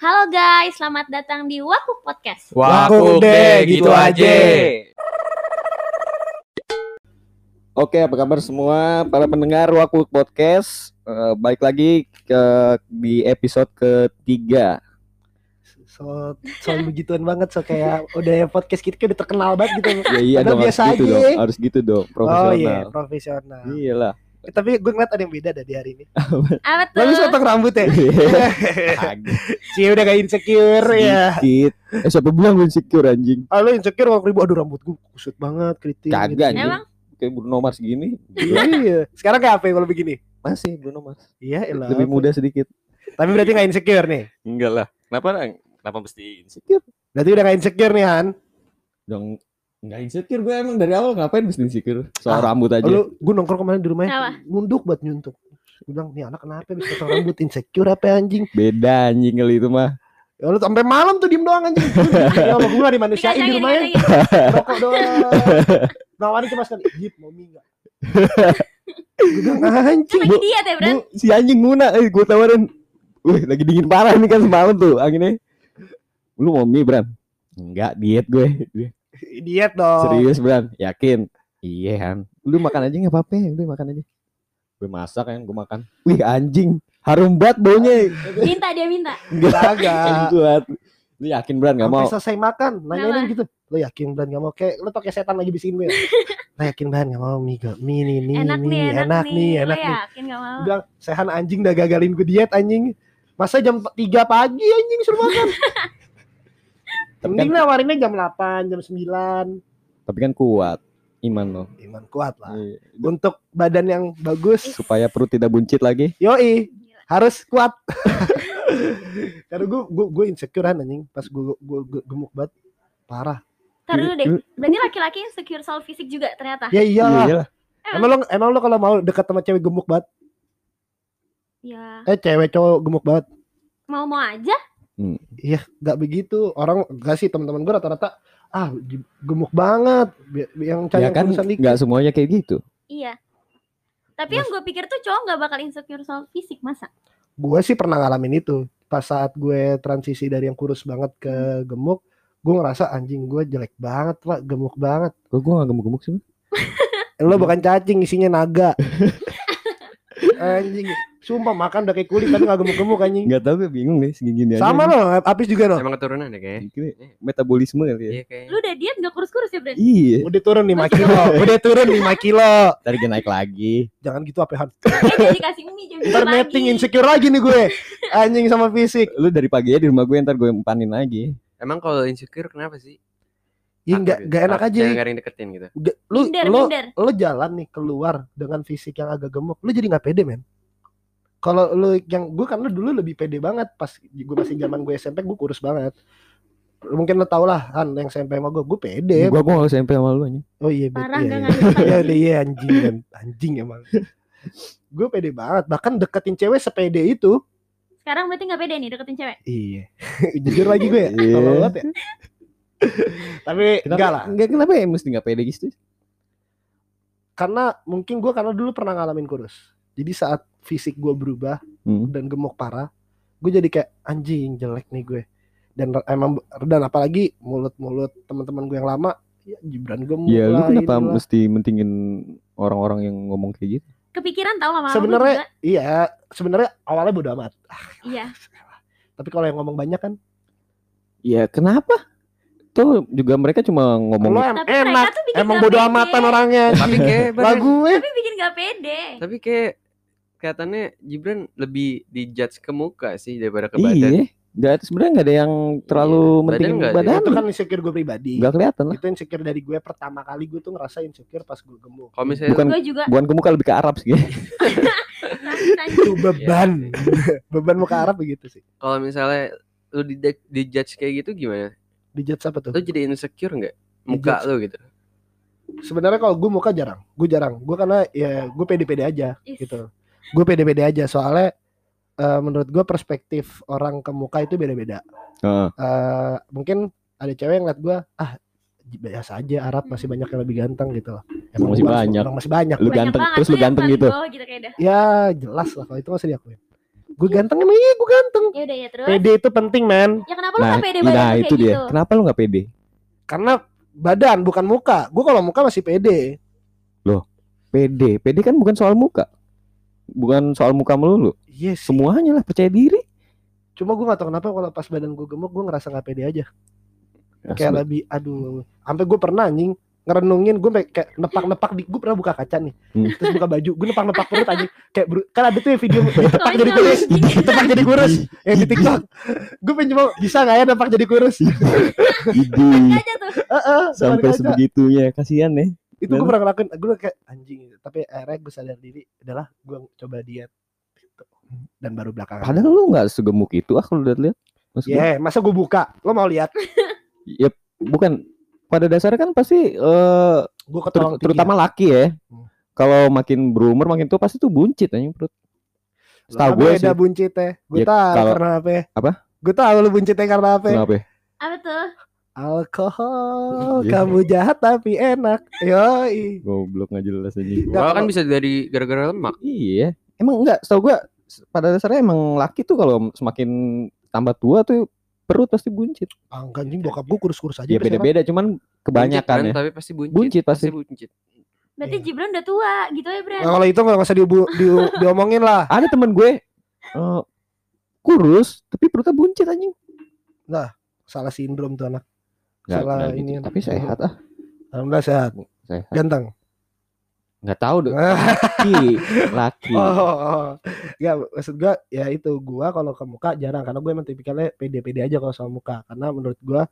Halo guys, selamat datang di Waku Podcast. Waku deh, gitu aja. Oke, apa kabar semua para pendengar Waku Podcast? Eh, balik lagi ke di episode ketiga. So, so begituan banget so kayak udah ya podcast kita udah terkenal banget gitu. Ya iya dong, harus biasa gitu aja. dong, harus gitu dong, Oh profesional. iya, profesional. Iyalah. Eh, Tapi gue ngeliat ada yang beda dari hari ini. Apa tuh? Lalu potong rambut ya? Kagak. Cie udah gak insecure ya. Sedikit. Eh siapa bilang gue insecure anjing? Ah lu insecure waktu ribu aduh rambut gue kusut banget keriting. Kagak gitu. anjing. Emang? Kayak Bruno Mars gini. Iya. Sekarang kayak apa kalau begini? Masih Bruno Mars. Iya, elah. Lebih muda sedikit. Tapi berarti gak insecure nih. Enggak lah. Kenapa kenapa mesti insecure? Berarti udah gak insecure nih Han. Dong Enggak insecure gue emang dari awal ngapain mesti insecure soal Ah, rambut aja. Lu gue nongkrong kemarin di rumahnya Kenapa? nunduk buat nyuntuk. Gue bilang, nih anak kenapa bisa potong rambut insecure apa ya, anjing? Beda anjing kali itu mah. Ya lu sampai malam tuh diem doang anjing. ya sama gue dimanusiain di rumahnya. Rokok doang. Nawarin cuma sekali, "Jip, mau mie enggak?" Gue bilang anjing. lagi diet ya, Bran? Bu, si anjing Muna eh gue tawarin. Wih, lagi dingin parah nih kan semalam tuh anginnya. Lu mau mie, Bram? Enggak, diet gue. Diet dong. Serius, Bram? Yakin? Iya, Han. Lu makan aja enggak apa-apa, lu makan aja. Gue masak kan, gue makan. Wih, anjing. Harum banget baunya. Minta dia minta. Enggak. Kuat. Lu yakin, enggak Sampai mau? selesai makan, nanyain gitu. Lo yakin Bran gak mau? Kayak lo pakai setan lagi bisikin gue. Lo yakin Bran gak mau mie gak? Mie nih, mie, Enak mie. nih, enak, nih. enak nih. yakin gak mau? Bilang, Sehan anjing udah gagalin gue diet anjing. Masa jam 3 pagi anjing suruh makan. Tapi kan, Mending nawarinnya jam 8, jam 9. tapi kan kuat iman lo. Iman kuat lah. Iya. Untuk badan yang bagus, Supaya perut tidak buncit lagi. yoi harus kuat. Karena gue gue gue insecure kan, anjing pas gue gue gue gemuk banget parah. Ntar dulu deh. Berarti laki-laki insecure soal fisik juga ternyata. Ya iyalah. Iyalah. Emang lo emang lo kalau mau dekat sama cewek gemuk banget, Ya, eh cewek cowok gemuk banget, mau-mau aja. Iya nggak begitu. Orang enggak sih teman-teman gue rata-rata ah gemuk banget. Yang cari Ya kan enggak semuanya kayak gitu. Iya. Tapi yang gue pikir tuh cowok gak bakal insecure soal fisik masa? Gue sih pernah ngalamin itu. Pas saat gue transisi dari yang kurus banget ke gemuk, gue ngerasa anjing gue jelek banget pak, gemuk banget. Kok gue gak gemuk-gemuk sih? Lo bukan cacing isinya naga. anjing, sumpah makan udah kayak kulit tapi gak gemuk-gemuk anjing. Enggak tahu gue bingung nih segini aja. Sama lo, Apis juga lo. Emang keturunan deh kayaknya. Ini metabolisme kali ya. Iya kayak. Lu udah diet gak kurus-kurus ya, Bran? Iya. Udah turun 5 kilo, udah turun 5 kilo. Tadi dia naik lagi. Jangan gitu apa Han. Eh, jadi kasih Ntar netting insecure lagi nih gue. Anjing sama fisik. Lu dari pagi aja di rumah gue ntar gue empanin lagi. Emang kalau insecure kenapa sih? Ya Apa enggak gitu? enggak enak aja. Jangan gak ada yang deketin gitu. Lu Minder, lo minder. lo jalan nih keluar dengan fisik yang agak gemuk, lu jadi nggak pede men. Kalau lu yang gue karena dulu lebih pede banget pas gue masih zaman gue SMP gue kurus banget. Mungkin lo tau lah Han yang SMP sama gue, gue pede. Gua gua gak SMP sama lu anjing. Oh iya, Parah iya, iya. ngantuk Iya udah iya anjing kan. Anjing emang. gue pede banget, bahkan deketin cewek sepede itu. Sekarang berarti gak pede nih deketin cewek? Iya. Jujur lagi gue ya. Iya. Tolol banget ya. Tapi enggak lah. Enggak kenapa ya mesti enggak pede gitu? Karena mungkin gue karena dulu pernah ngalamin kurus. Jadi saat fisik gue berubah Hmm. dan gemuk parah, gue jadi kayak anjing jelek nih gue. Dan emang dan apalagi mulut-mulut teman-teman gue yang lama, ya Gibran gemuk Ya lu lah, kenapa inilah. mesti mentingin orang-orang yang ngomong kayak gitu? Kepikiran tau lama-lama Sebenarnya juga. iya, sebenarnya awalnya bodo amat. Iya. Tapi kalau yang ngomong banyak kan, Ya kenapa? Tuh juga mereka cuma ngomong lo em- Tapi mereka enak, tuh bikin emang gak bodo pede. amatan orangnya. Tapi kayak bener- gue Tapi bikin gak pede. tapi kayak kelihatannya Gibran lebih dijudge ke muka sih daripada ke badan. Iya. Enggak sebenarnya enggak ada yang terlalu Iya, badan mentingin nggak badan. ada. itu kan insecure gue pribadi. Enggak kelihatan lah. Itu insecure dari gue pertama kali gue tuh ngerasa insecure pas gue gemuk. Kalau misalnya Bukan Gue juga. bukan kemuka lebih ke Arab sih. Itu beban. beban muka Arab begitu sih. kalau misalnya lu di dijudge kayak gitu gimana? Dijudge apa tuh? Lu jadi insecure nggak? Muka lu gitu. sebenarnya kalau gue muka jarang gue jarang gue karena ya gue pede-pede aja Is. gitu gue pede-pede aja soalnya eh, menurut gue perspektif orang ke muka itu beda-beda Heeh. Eh, mungkin ada cewek yang ngeliat gue ah biasa aja Arab masih banyak yang lebih ganteng gitu loh Emang masih banyak. emang masih banyak Lu Banyak ganteng terus lu ganteng gitu. gitu kayak dah. ya jelas lah kalau itu masih diakuin gue ganteng emang iya gue ganteng Ya udah ya terus. pede itu penting men Ya kenapa lu Nah, gak pede nah badan lu itu dia. gitu? Kenapa lu nggak pede? karena badan bukan muka gue kalau muka masih pede Pede, pede kan bukan soal muka, bukan soal muka melulu. iya sih. Semuanya lah percaya diri. cuma gue gak tau kenapa kalau pas badan gue gemuk gue ngerasa gak pede aja. Kayak lebih aduh. Sampai gue pernah anjing ngerenungin gue kayak nepak-nepak di gue pernah buka kaca nih. Hmm. terus buka baju gue nepak-nepak perut anjing. Kayak bru- kan ada tuh yang video nepak jadi kurus. Nepak jadi kurus. Yang di tiktok. Gue pengen coba bisa gak ya nepak jadi kurus? Ide Aja tuh. Heeh, sampai sebegitunya, kasihan ya. Itu gue pernah ngelakuin gue kayak anjing tapi akhirnya gue sadar diri adalah gue coba diet gitu. dan baru belakangan Padahal lu nggak segemuk itu ah kalau lihat-lihat. Maksud gua, ya masa gue buka lo mau lihat ya bukan pada dasarnya kan pasti eh gue ter- tinggi terutama laki ya. Hmm. Kalau makin berumur makin tua pasti tuh buncit anjing perut. ya. Setahu Lah, gue sih. beda buncit teh gue Ya, tahu karena apa ya. Apa? gue tahu lu buncitnya karena apa ya. Kenapa? Apa tuh? Alkohol Iya. kamu jahat tapi enak yoi Goblok nggak jelas. Nggak, Gua kan bisa dari gara-gara lemak. Iya. Emang enggak, setahu gua pada dasarnya emang laki tuh kalau semakin tambah tua tuh perut pasti buncit. angka anjing bokap gue kurus-kurus aja Ya beda-beda cuman kebanyakan Buncit ya. tapi pasti buncit. Buncit pasti. buncit. Berarti Iya. Jibran udah tua gitu ya, Bran. Nah, kalau itu nggak usah dibu- di- diomongin lah Ada temen gue eh, kurus tapi perutnya buncit anjing. salah sindrom tuh anak Nggak- Salah gitu. ini. Tapi sehat ah. alhamdulillah sehat Sehat. ganteng Nggak tahu deh. Laki, laki. oh, oh, oh. ya maksud gue ya itu gua kalau ke muka jarang karena gue emang tipikalnya pede-pede aja kalau soal muka karena menurut gua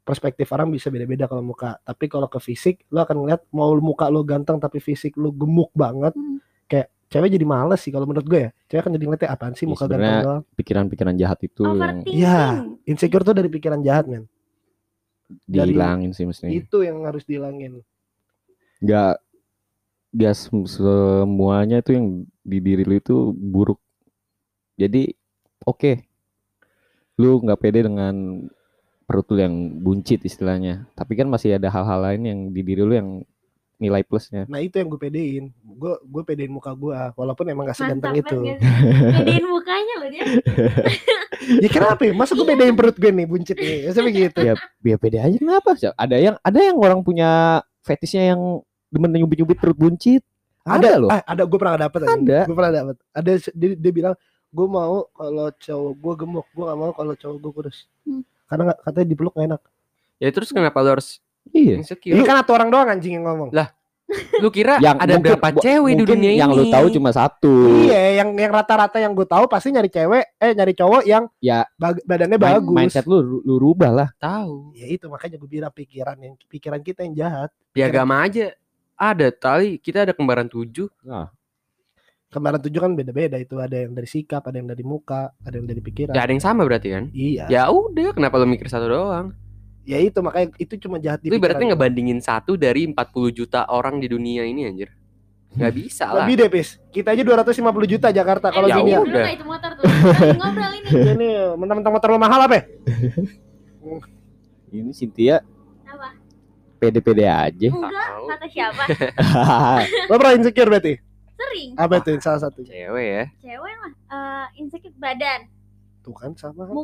perspektif orang bisa beda-beda kalau muka tapi kalau ke fisik lo akan ngeliat mau muka lo ganteng tapi fisik lo gemuk banget Hmm. kayak cewek jadi males sih kalau menurut gue ya cewek kan jadi ngeliatnya apaan sih Ya, muka ganteng doang Pikiran-pikiran jahat itu yang. Iya. insecure tuh dari pikiran jahat men dihilangin sih mestinya. itu yang harus dihilangin Nggak nggak sem- semuanya itu yang di diri lu itu buruk. Jadi oke. Lu nggak pede dengan perut lu yang buncit istilahnya. Tapi kan masih ada hal-hal lain yang di diri lu yang nilai plusnya. nah itu yang gue pedein gue gue pedein muka gue walaupun emang gak seganteng Mantap itu banget. Gedein mukanya loh dia. ya kenapa ya? masa gue pedein perut gue nih buncit nih ya begitu Ya, ya pede aja kenapa? Ada yang ada yang orang punya fetishnya yang demen nyubit-nyubit perut buncit. Ada, loh. ah, ada gue pernah dapet Ada. gue pernah dapet ada dia, dia bilang gue mau kalau cowok gue gemuk gue gak mau kalau cowok gue kurus Hmm. karena katanya dipeluk gak enak Ya terus kenapa lu harus Iya. insecure? ini kan satu orang doang anjing yang ngomong Lah, Lu kira Yang ada mungkin- berapa cewek di dunia yang ini? lu tahu cuma satu. iya yang yang rata-rata yang gue tahu pasti nyari cewek eh nyari cowok yang Ya, bag- badannya Main- bagus mindset lu lu rubah lah. tahu. ya itu makanya gue bilang pikiran yang pikiran kita yang jahat Di agama aja ada tali kita ada kembaran tujuh. kemarin tujuh kan beda-beda itu ada yang dari sikap ada yang dari muka ada yang dari pikiran Ya ada yang sama berarti kan? iya Ya udah, kenapa lu mikir satu doang? Ya itu makanya itu cuma jahat di Lu pikiran. ngebandingin satu dari 40 juta orang di dunia ini anjir. Gak bisa lah. lebih deh pis kita aja 250 juta Jakarta kalau eh, ya dunia udah. nggak itu motor tuh. Ngobrol ini. ini mentang-mentang motor lo mahal apa ya? Ini Cynthia Apa? pede-pede aja. Enggak, kata siapa? lo pernah insecure berarti Sering. apa itu salah satu Cewek ya. Cewek lah. Eh, insecure badan, tuh kan sama kan?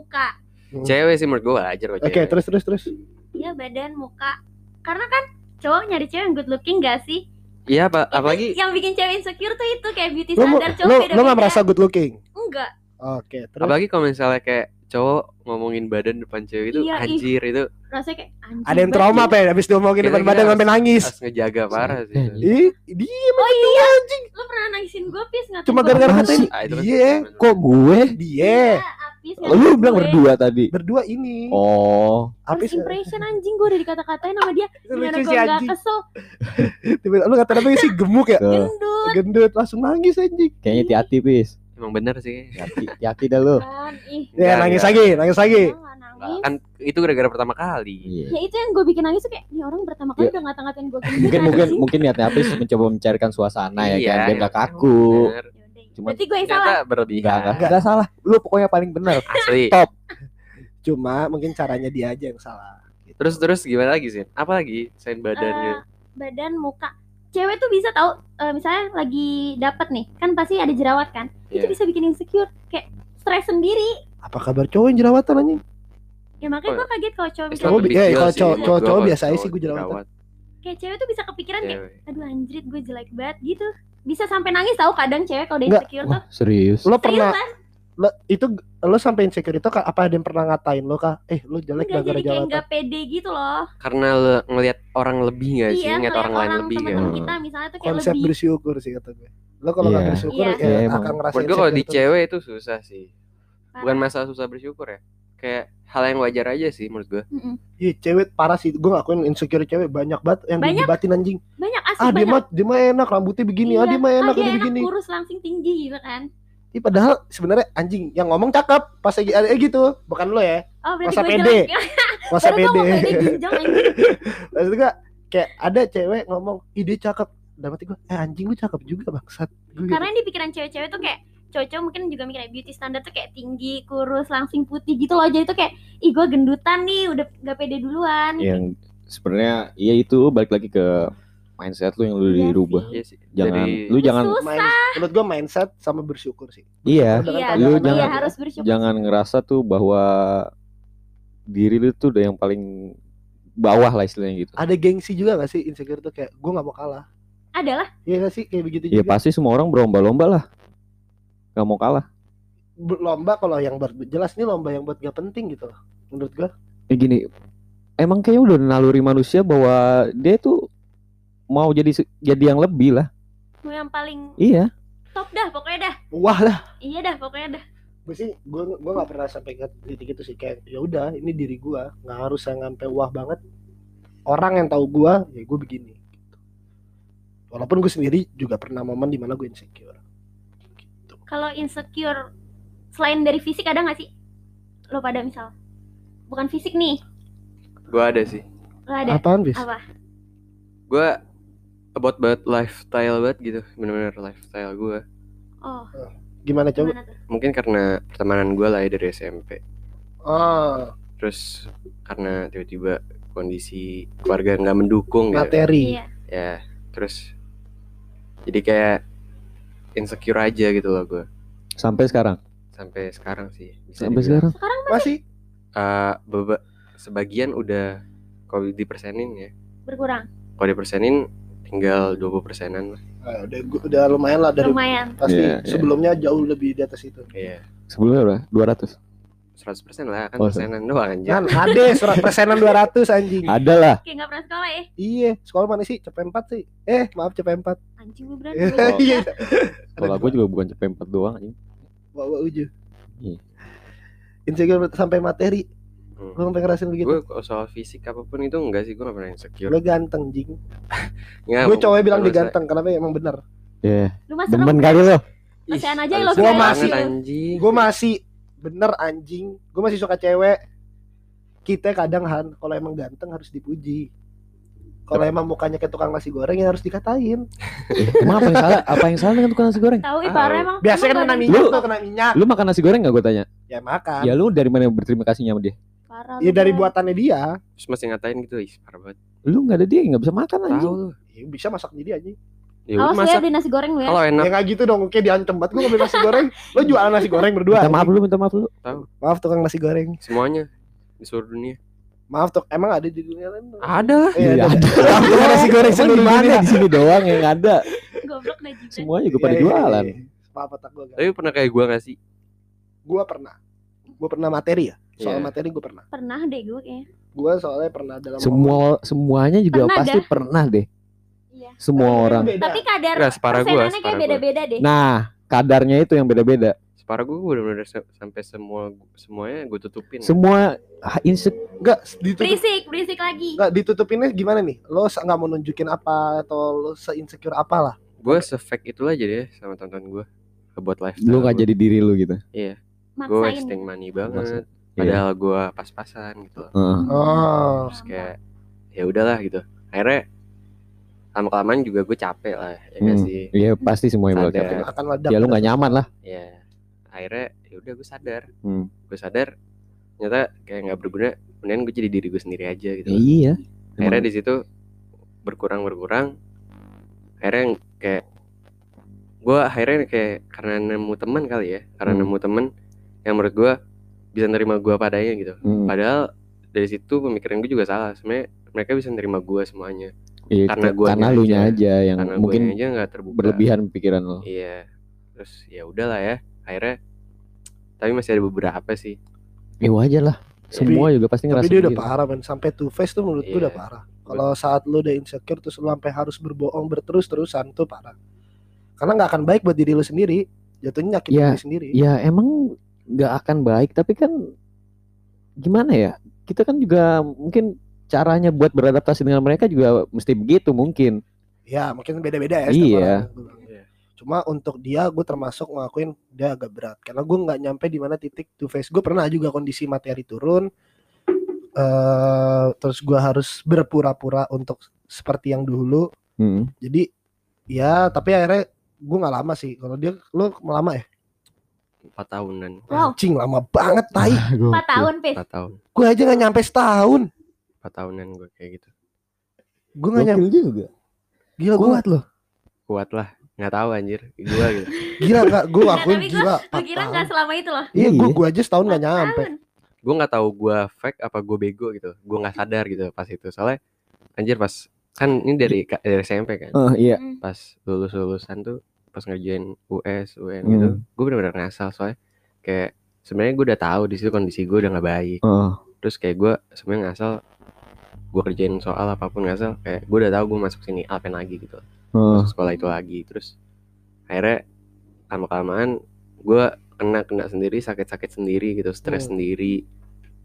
Muka. Cewek sih menurut gua wajar kok oke cewek. terus terus terus Iya badan, muka. Karena kan cowok nyari cewek yang good looking gak sih? Iya, apa Itu apalagi yang bikin cewek insecure tuh itu kayak beauty lo mau- standar cowok lo lo beda-beda. nggak merasa good looking Enggak. oke terus apalagi kalau misalnya kayak cowok ngomongin badan depan cewek itu Iya, ih. anjir itu Rasanya kayak anjing. ada yang trauma apa ya habis diomongin depan badan harus- sampai nangis harus ngejaga parah sih. itu. ih dia Oh iya. Lu pernah nangisin gue pis ngatain cuma gara-gara ngatain Iya, bener. Kok gue? dia Iya, Apis Oh, lu bilang gue. berdua tadi. berdua ini Oh, habis First impression anjing gue udah dikata-katain sama dia Gimana lucu gue sih gak kesel Tiba- lu kata apa sih gemuk ya Gendut gendut langsung nangis anjing kayaknya hati-hati bis. Emang bener sih. Hati- Hati-hati dah lu. kan Ih ya nangis lagi nangis lagi Kan itu gara-gara pertama kali. Iya. Ya itu yang gue bikin nangis tuh kayak Nih orang pertama kali Ya. udah ngata-ngatain gue Mungkin mungkin anjing." mungkin niatnya Apis mencoba mencarikan suasana ya Iya, kan biar iya. gak kaku. Bener. Cuma- Berarti gue yang salah Enggak, berlebihan. enggak, enggak salah. Lu pokoknya paling benar. Asli. Top. cuma mungkin caranya dia aja yang salah gitu. Terus terus gimana lagi sih? Apa lagi selain Eh, badannya? Badan, muka cewek tuh bisa tahu eh, misalnya lagi dapat nih kan pasti ada jerawat kan itu Iya. bisa bikin insecure kayak stres sendiri Apa kabar cowok yang jerawatan anjing? ya makanya Oh, gue kaget kalau cowok Cowok eh, kalau sih. cowok- cowok- biasa aja sih gua jerawatan. kayak cewek tuh bisa kepikiran kayak aduh anjrit gue jelek banget gitu bisa sampai nangis tahu kadang cewek kalau udah Enggak. insecure tuh Wah, serius. Lo pernah lo, itu lo sampai insecure itu apa ada yang pernah ngatain lo kah? Eh, lo jelek enggak gara-gara jadi kayak pede gitu loh Karena lo ngelihat orang lebih gak sih? iya Ngeliat ngeliat orang lain lebih temen kan? kita misalnya tuh kayak Konsep lebih bersyukur sih kata gue. Lo kalau nggak Iya. bersyukur Iya. ya emang. akan ngerasa gue kalau di cewek itu susah sih. Bukan masalah susah bersyukur ya. Kayak hal yang wajar aja sih menurut gue. Mm-mm. Iya, cewek parah sih. Gue ngakuin insecure cewek banyak banget yang Banyak. dibatin anjing. banyak asli Ah, dia banyak mah dia mah enak rambutnya begini. Ah, Iya. dia mah enak dia udah enak begini. kurus langsing tinggi gitu kan Ih, padahal sebenarnya anjing yang ngomong cakep pas lagi eh gitu. Bukan lo ya. oh berarti Masa gue pede? Masa pede. Maksud gue kayak ada cewek ngomong, "Ih, dia cakep." Dalam hati gue, "Eh, anjing lu cakep juga, bangsat." Gue gitu. karena yang di pikiran cewek-cewek tuh kayak cowok mungkin juga mikirnya beauty standar tuh kayak tinggi kurus langsing putih gitu loh jadi tuh kayak ih gue gendutan nih udah gak pede duluan Yang sebenarnya ya itu balik lagi ke mindset lu yang lu Iya dirubah. sih. Iya sih. Jangan Dari- lu jangan Susah. Main, menurut gue mindset sama bersyukur sih. iya, Dengan iya lu jangan- iya harus bersyukur jangan ngerasa tuh bahwa diri lu tuh udah yang paling bawah lah istilahnya gitu. Ada gengsi juga gak sih insecure tuh kayak gue gak mau kalah. adalah Iya gak sih kayak begitu Ya juga. pasti semua orang berlomba-lomba lah. Gak mau kalah. Lomba kalau yang ber- jelas nih lomba yang buat gak penting gitu loh. Menurut gue. Ya gini, emang kayaknya udah naluri manusia bahwa dia tuh mau jadi jadi yang lebih lah. gue yang paling Iya. top dah pokoknya dah Wah lah. iya dah pokoknya dah Gue sih gue gue gak pernah sampai ke titik itu sih kayak ya udah ini diri gue nggak harus yang sampai wah banget. Orang yang tahu gue ya gue begini. Gitu. Walaupun gue sendiri juga pernah momen di mana gue insecure. Gitu. kalau insecure selain dari fisik ada gak sih lo pada misal bukan fisik nih gue ada sih. lo ada Apaan bis? apa Gue about banget lifestyle banget gitu. Bener-bener lifestyle gue. oh Gimana coba? gimana tuh Mungkin karena pertemanan gue lah ya dari SMP. Oh, Terus karena tiba-tiba kondisi keluarga nggak mendukung gitu. materi. iya ya terus jadi kayak insecure aja gitu loh gue Sampai sekarang. sampai sekarang sih bisa Sampai dibilang. sekarang. Masih Eh, beba- sebagian udah kalau dipersenin ya berkurang kalau dipersenin tinggal 20 persenan lah ah, udah udah lumayan lah dari lumayan pasti Iya, iya. sebelumnya jauh lebih di atas itu. iya Sebelumnya berapa? 200. 100 persen lah kan Oh, persenan doang anjir Kan ada surat persenan 200 anjing. Ada lah. kayak gak pernah sekolah ya Iya, sekolah mana sih? Cepet 4 sih. Eh, maaf cepet 4. anjing gue berani gue Iya. Kalau gue juga bukan cepet 4 doang anjing. bawa uju. Iya. Insecure sampai materi. Hmm. Lu sampai ngerasain begitu. gue soal fisik apa pun itu enggak sih gue gak pernah insecure Lu ganteng, jing. Nggak, Gue cowok bilang dia ganteng, kenapa emang bener. Ya, lu masuk demen kali lo. Ih, Kasihan aja lo Gua masih- anjing Gue masih bener anjing. Gue masih suka cewek. Kita kadang Han, kalau emang ganteng harus dipuji. Kalau emang mukanya kayak tukang nasi goreng ya harus dikatain. Eh, emang apa yang salah? Apa yang salah dengan tukang nasi goreng? tahu ih parah emang Biasanya kan kena minyak Lu- tuh, kena minyak. Lu makan nasi goreng gak gue tanya? Ya makan. Ya lu dari mana berterima kasihnya sama dia? parah Ya dari buatannya dia. terus masih ngatain gitu ih parah banget Lu gak ada dia gak bisa makan anjing. tahu Ya, bisa masak jadi anjing. Ya awas ya beli nasi goreng lu ya kalau enak Ya nggak gitu dong, kayak diancem banget gue beli nasi goreng. Lo jualan nasi goreng berdua. Minta maaf anjing. lu, minta maaf lu. Maaf tukang nasi goreng. semuanya di seluruh dunia Maaf tuh, emang ada di dunia lain? ada lah Iya, Iya, ada. ada. Maaf tukang nasi goreng seluruh di mana? dunia di sini doang yang ada. goblok dah Semuanya juga pada Iya, iya, jualan. iya. Maaf otak gue. tapi pernah kayak gue gak sih Gue pernah. Gue pernah materi ya. Soal Iya. materi gue pernah. pernah deh gue kayaknya Gue soalnya pernah dalam Semua semuanya juga Pernah pasti dah. pernah deh. Iya Semua Tapi orang. beda. tapi kadar Enggak, separah gua, kayak beda-beda deh Nah, kadarnya itu yang beda-beda. separah gue bener-bener se- sampai semua semuanya gue tutupin Semua ah, insek Enggak ditutup berisik berisik lagi Enggak ditutupinnya gimana nih? Lo nggak mau nunjukin apa atau lo se-insecure apa lah? gue se-fake itulah jadi sama tonton gue buat lifestyle lu gak jadi diri lu gitu. iya gue maksain wasting money banget Iya. padahal gue pas-pasan gitu loh. Heeh. Oh. terus kayak ya udahlah gitu akhirnya lama kelamaan juga gue capek lah ya Hmm. sih Iya pasti semuanya bakal Sadar. capek. Akan meledak. Ya lu gak nyaman lah. ya akhirnya ya udah gue sadar Hmm. gue sadar ternyata kayak nggak berguna kemudian gue jadi diri gue sendiri aja gitu Ya, loh. iya. akhirnya di situ berkurang berkurang akhirnya yang kayak gue akhirnya kayak karena nemu teman kali ya karena Hmm. nemu teman yang menurut gue bisa nerima gue padanya gitu Hmm. padahal dari situ pemikiran gue juga salah sebenarnya mereka bisa nerima gue semuanya Iya, karena guanya karena lu nya aja. yang karena mungkin gue aja nggak terbuka berlebihan pikiran lo. iya terus ya udahlah ya akhirnya tapi masih ada beberapa sih Ya wajar lah. Semua juga pasti ngerasa Tapi dia udah begitu. parah men Sampai two face tuh menurut gue Iya. udah parah Kalau saat lu udah insecure Terus lu sampai harus berbohong berterus-terusan Tuh parah Karena nggak akan baik buat diri lu sendiri Jatuhnya nyakitin Iya, diri sendiri Ya emang nggak akan baik tapi kan gimana ya? Kita kan juga mungkin caranya buat beradaptasi dengan mereka juga mesti begitu mungkin. Ya mungkin beda-beda ya Iya. setiap orang. Iya. Cuma untuk dia gue termasuk ngelakuin dia agak berat Karena gue nggak nyampe di mana titik two face Gue pernah juga kondisi materi turun eh Terus gue harus berpura-pura untuk seperti yang dulu Hmm. Jadi ya tapi akhirnya gue nggak lama sih Kalau dia lu lama ya empat tahunan Wow. Anjing lama banget tai Empat tahun, Pis. empat tahun Gue aja nggak nyampe setahun empat tahunan gue kayak gitu Gue nggak nyampe juga. Gila gue Kuat loh. kuat lah nggak tahu anjir gue gitu Gila gak Gue ngakuin tapi gila Gue kira nggak selama itu loh. Iya gue Iya. gue aja setahun nggak Empat nyampe gue nggak tahu gue fake apa gue bego gitu gue nggak sadar gitu pas itu soalnya anjir pas kan ini dari dari SMP kan Oh iya. Hmm. pas lulus lulusan tuh pas ngerjain US UN gitu Hmm. gue bener-bener ngasal soalnya kayak sebenarnya gue udah tahu di situ kondisi gue udah nggak baik Oh. terus kayak gue sebenarnya ngasal gue kerjain soal apa pun ngasal kayak gue udah tahu gue masuk sini Alpen lagi gitu Oh. masuk sekolah itu lagi terus akhirnya lama kelamaan gue kena kena sendiri sakit sakit sendiri gitu stres Hmm. sendiri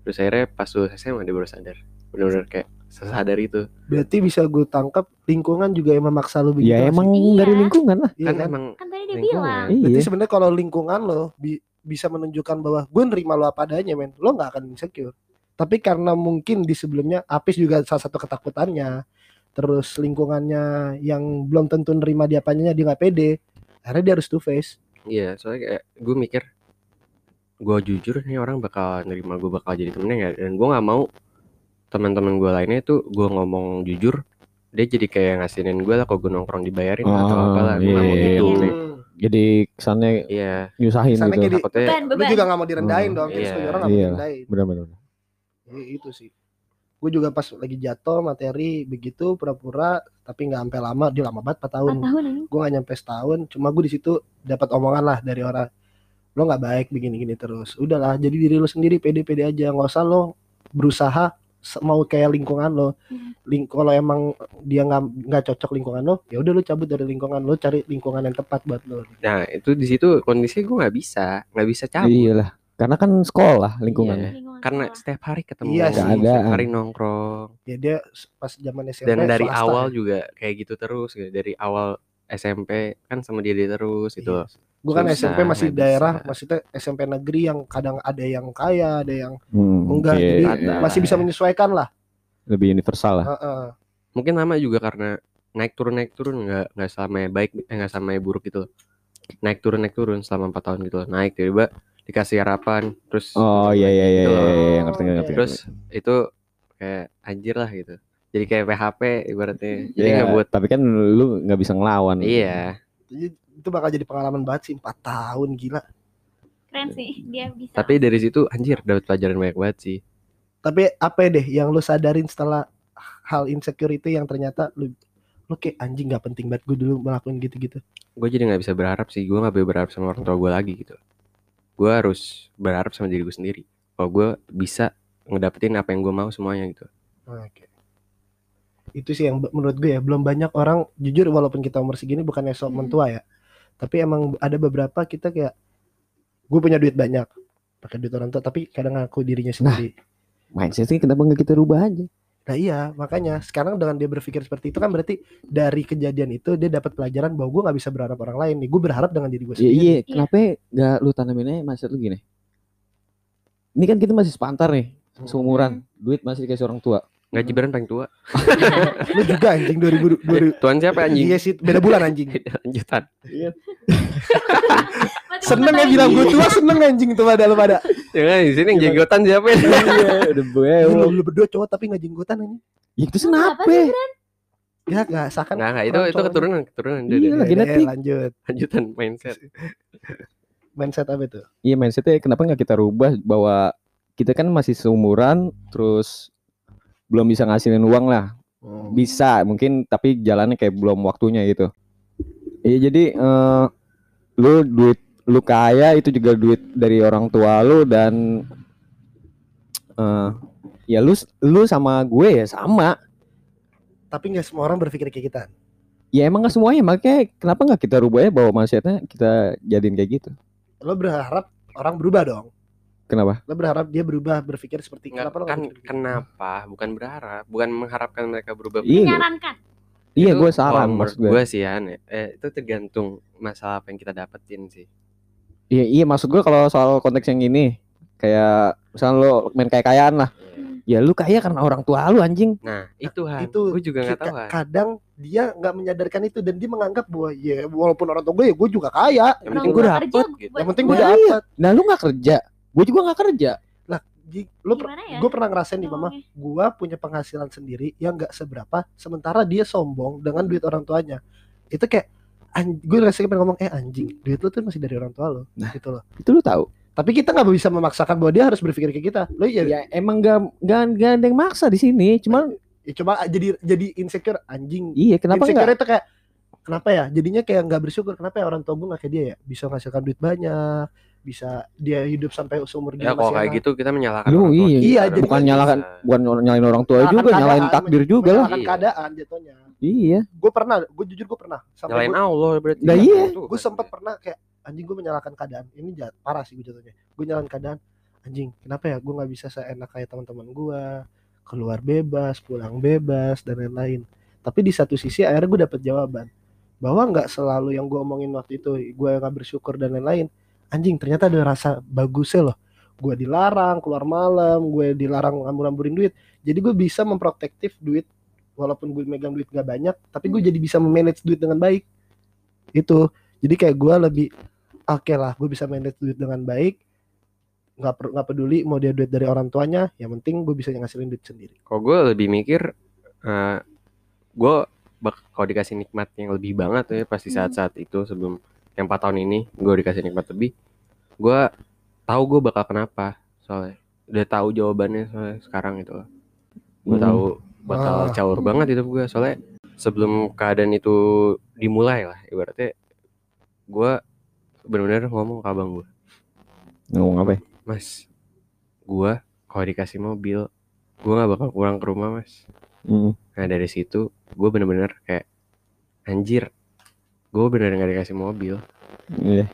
terus akhirnya pas lulus SMA dia baru sadar bener-bener kayak sesadar itu Berarti bisa gue tangkap Lingkungan juga yang memaksa lu begitu Ya nggak emang Iya. dari lingkungan lah. Iya kan kan? emang Kan tadi dia lingkungan. bilang. Berarti Iya. sebenarnya kalau lingkungan lo bi- bisa menunjukkan bahwa gue nerima lo apa adanya men Lo nggak akan insecure Tapi karena mungkin di sebelumnya Apis juga salah satu ketakutannya Terus lingkungannya yang belum tentu nerima dia apanya dia nggak pede Akhirnya dia harus two face Iya, soalnya kayak gue mikir gue jujur nih orang bakal nerima gue bakal jadi temennya nggak dan gue nggak mau teman-teman gue lainnya tuh gue ngomong jujur dia jadi kayak ngasinin gue lah kalau gue nongkrong dibayarin atau Oh, apalah gue nggak mau iya, gitu iya. Jadi kesannya iya nyusahin Kesannya gitu. jadi- takutnya Beban, Lu juga nggak mau direndahin Oh, dong iya. orang nggak mau Iya. direndahin Benar-benar. Iya, itu sih gue juga pas lagi jatuh materi begitu pura-pura tapi nggak sampai lama dia lama banget 4 tahun Empat tahun ini. gue gak nyampe setahun cuma gue di situ dapat omongan lah dari orang lo nggak baik begini-gini terus udahlah jadi diri lo sendiri pede-pede aja nggak usah lo berusaha mau kayak lingkungan lo Hmm. Ling kalau emang dia nggak nggak cocok lingkungan lo ya udah lo cabut dari lingkungan lo cari lingkungan yang tepat buat lo nah itu di situ kondisi gue nggak bisa nggak bisa cabut Iyalah. Karena kan sekolah. Iya. Lingkungan karena sekolah. setiap hari ketemu Iya sih. setiap Keadaan. hari nongkrong ya dia pas zaman SMP dan dari swasta awal ya. juga kayak gitu terus gitu. dari awal SMP kan sama dia, dia terus gitu Iya. gue kan Susah, SMP masih daerah bisa. maksudnya SMP negeri yang kadang ada yang kaya ada yang Hmm, enggak oke. jadi Ada. masih bisa menyesuaikan lah lebih universal lah. Heeh. mungkin lama juga karena naik turun naik turun nggak nggak sama baik eh, nggak sama buruk gitu loh. naik turun naik turun selama empat tahun gitu loh. naik tiba-tiba dikasih harapan terus Oh iya iya iya, Gitu iya, iya, ngerti ngerti. ngerti. terus itu kayak anjir lah gitu jadi kayak PHP ibaratnya jadi Iya, nggak buat tapi kan lu nggak bisa ngelawan. iya Jadi itu bakal jadi pengalaman banget sih 4 tahun gila Keren sih. Dia bisa. tapi dari situ anjir dapat pelajaran banyak banget sih tapi apa deh yang lu sadarin setelah hal insecure itu yang ternyata lu lu kayak anjing nggak penting banget gue dulu melakukan gitu-gitu gue jadi nggak bisa berharap sih gue nggak boleh berharap sama orang tua gue lagi gitu gue harus berharap sama diri gue sendiri kalau gue bisa ngedapetin apa yang gue mau semuanya gitu oke itu sih yang menurut gue ya belum banyak orang jujur walaupun kita umur segini bukannya sok Hmm. mentua ya tapi emang ada beberapa kita kayak gue punya duit banyak pakai duit orang tua tapi kadang ngaku dirinya sendiri Mindsetnya kenapa nggak kita rubah aja? Nah iya makanya sekarang dengan dia berpikir seperti itu kan berarti dari kejadian itu dia dapat pelajaran bahwa gue nggak bisa berharap orang lain nih. Gue berharap dengan diri gue Iya, sendiri. iya, kenapa nggak lu tanamin aja mindset lu gini? Ini kan kita masih sepantar nih, seumuran, duit masih dikasih orang tua. Nggak Gibran paling tua. Lu juga anjing 2000 2000 tuan siapa anjing? iya sih beda bulan anjing. Lanjutan. Mati seneng ya bilang gue tua seneng anjing tuh pada lu pada. Ya kan di sini yang jenggotan siapa ya? Iya, udah gue. lu, lu. berdua cowok tapi nggak jenggotan anjing. Ya itu Kenapa? Ya nggak seakan Enggak enggak itu itu keturunan keturunan. Udah, Iya, udah, lagi Deh, netik. lanjut. lanjutan mindset. Mindset apa itu? Iya mindsetnya kenapa nggak kita rubah bahwa kita kan masih seumuran terus belum bisa ngasilin uang lah Hmm. bisa mungkin tapi jalannya kayak belum waktunya gitu iya jadi eh, lu duit lu kaya itu juga duit dari orang tua lu dan eh ya lu lu sama gue ya sama Tapi nggak semua orang berpikir kayak kita. ya emang nggak semuanya makanya kenapa nggak kita rubah ya bahwa mindsetnya kita jadiin kayak gitu Lo berharap orang berubah dong. Kenapa Lo berharap dia berubah berpikir seperti Enggak, kenapa lo nggak kan gitu? kenapa? Bukan berharap, bukan mengharapkan mereka berubah. Iya, Menyarankan. iya gue saran maksud gue gue sih ya, eh, itu tergantung masalah apa yang kita dapetin sih. iya iya maksud gue kalau soal konteks yang ini kayak misalnya lo main kayak kayaan lah ya lu kaya karena orang tua lu anjing Nah, itu Han. itu gue juga nggak tahu Han. kadang dia nggak menyadarkan itu dan dia menganggap bahwa ya walaupun orang tua gue ya gue juga kaya Yang penting gue kerja dapet gitu. yang penting gue Nah, dapat nah lu nggak kerja gue juga nggak kerja. Lah lo per- ya? gue pernah ngerasain nih mama. Gue punya penghasilan sendiri yang nggak seberapa sementara dia sombong dengan duit orang tuanya. Itu kayak gue rasanya pengen ngomong eh anjing duit lo tuh masih dari orang tua lo Nah. gitu loh. itu lu tahu. Tapi kita nggak bisa memaksakan bahwa dia harus berpikir kayak kita. Lo ya, ya emang gak gak, gak ada yang maksa di sini cuman ya cuma jadi jadi insecure anjing. Iya kenapa insecure enggak itu kayak kenapa ya? Jadinya kayak nggak bersyukur. Kenapa ya orang tua gue nggak kayak dia ya? Bisa menghasilkan duit banyak bisa dia hidup sampai seumur dia Ya kalau masih kayak gitu kita menyalahkan orang tua iya. kita. Iya, jadi bukan kan nyalakan bisa. bukan nyalain orang tua Menyalahkan juga nyalain keadaan, takdir juga lah Iya. keadaan jatuhnya. Iya. Gue pernah gue jujur gue pernah sampai Nyalain gue, Allah berarti. Nah, iya. gue sempat pernah kayak anjing gue menyalahkan keadaan. Ini jahat parah sih gue jatuhnya. Gue nyalain keadaan anjing kenapa ya? Gue nggak bisa seenak kayak teman-teman gue keluar bebas pulang bebas dan lain-lain. Tapi di satu sisi akhirnya gue dapet jawaban. Bahwa nggak selalu yang gue omongin waktu itu gue nggak bersyukur dan lain-lain anjing ternyata ada rasa bagusnya loh. Gue dilarang keluar malam gue dilarang ngambur-ngamburin duit. Jadi gue bisa memprotektif duit walaupun gue megang duit gak banyak tapi gue jadi bisa manage duit dengan baik. Itu. Jadi kayak gue lebih oke lah gue bisa manage duit dengan baik. Nggak per- nggak peduli mau dia duit dari orang tuanya yang penting gue bisa ngasilin duit sendiri. Kalau gue lebih mikir, eh gue bak- kalau dikasih nikmat yang lebih banget ya pasti Hmm. saat-saat itu sebelum yang 4 tahun ini gue dikasih nikmat lebih, gue tahu gue bakal kenapa soalnya udah tahu jawabannya soalnya sekarang itu loh. Gue Hmm. tahu bakal Ah. caur banget itu gue soalnya sebelum keadaan itu dimulai lah ibaratnya gue benar-benar ngomong ke abang gue, ngomong apa ya? mas, gue kalau dikasih mobil, gue nggak bakal pulang ke rumah mas. Mm. Nah dari situ gue bener-bener kayak anjir, gue bener gak dikasih mobil. iya.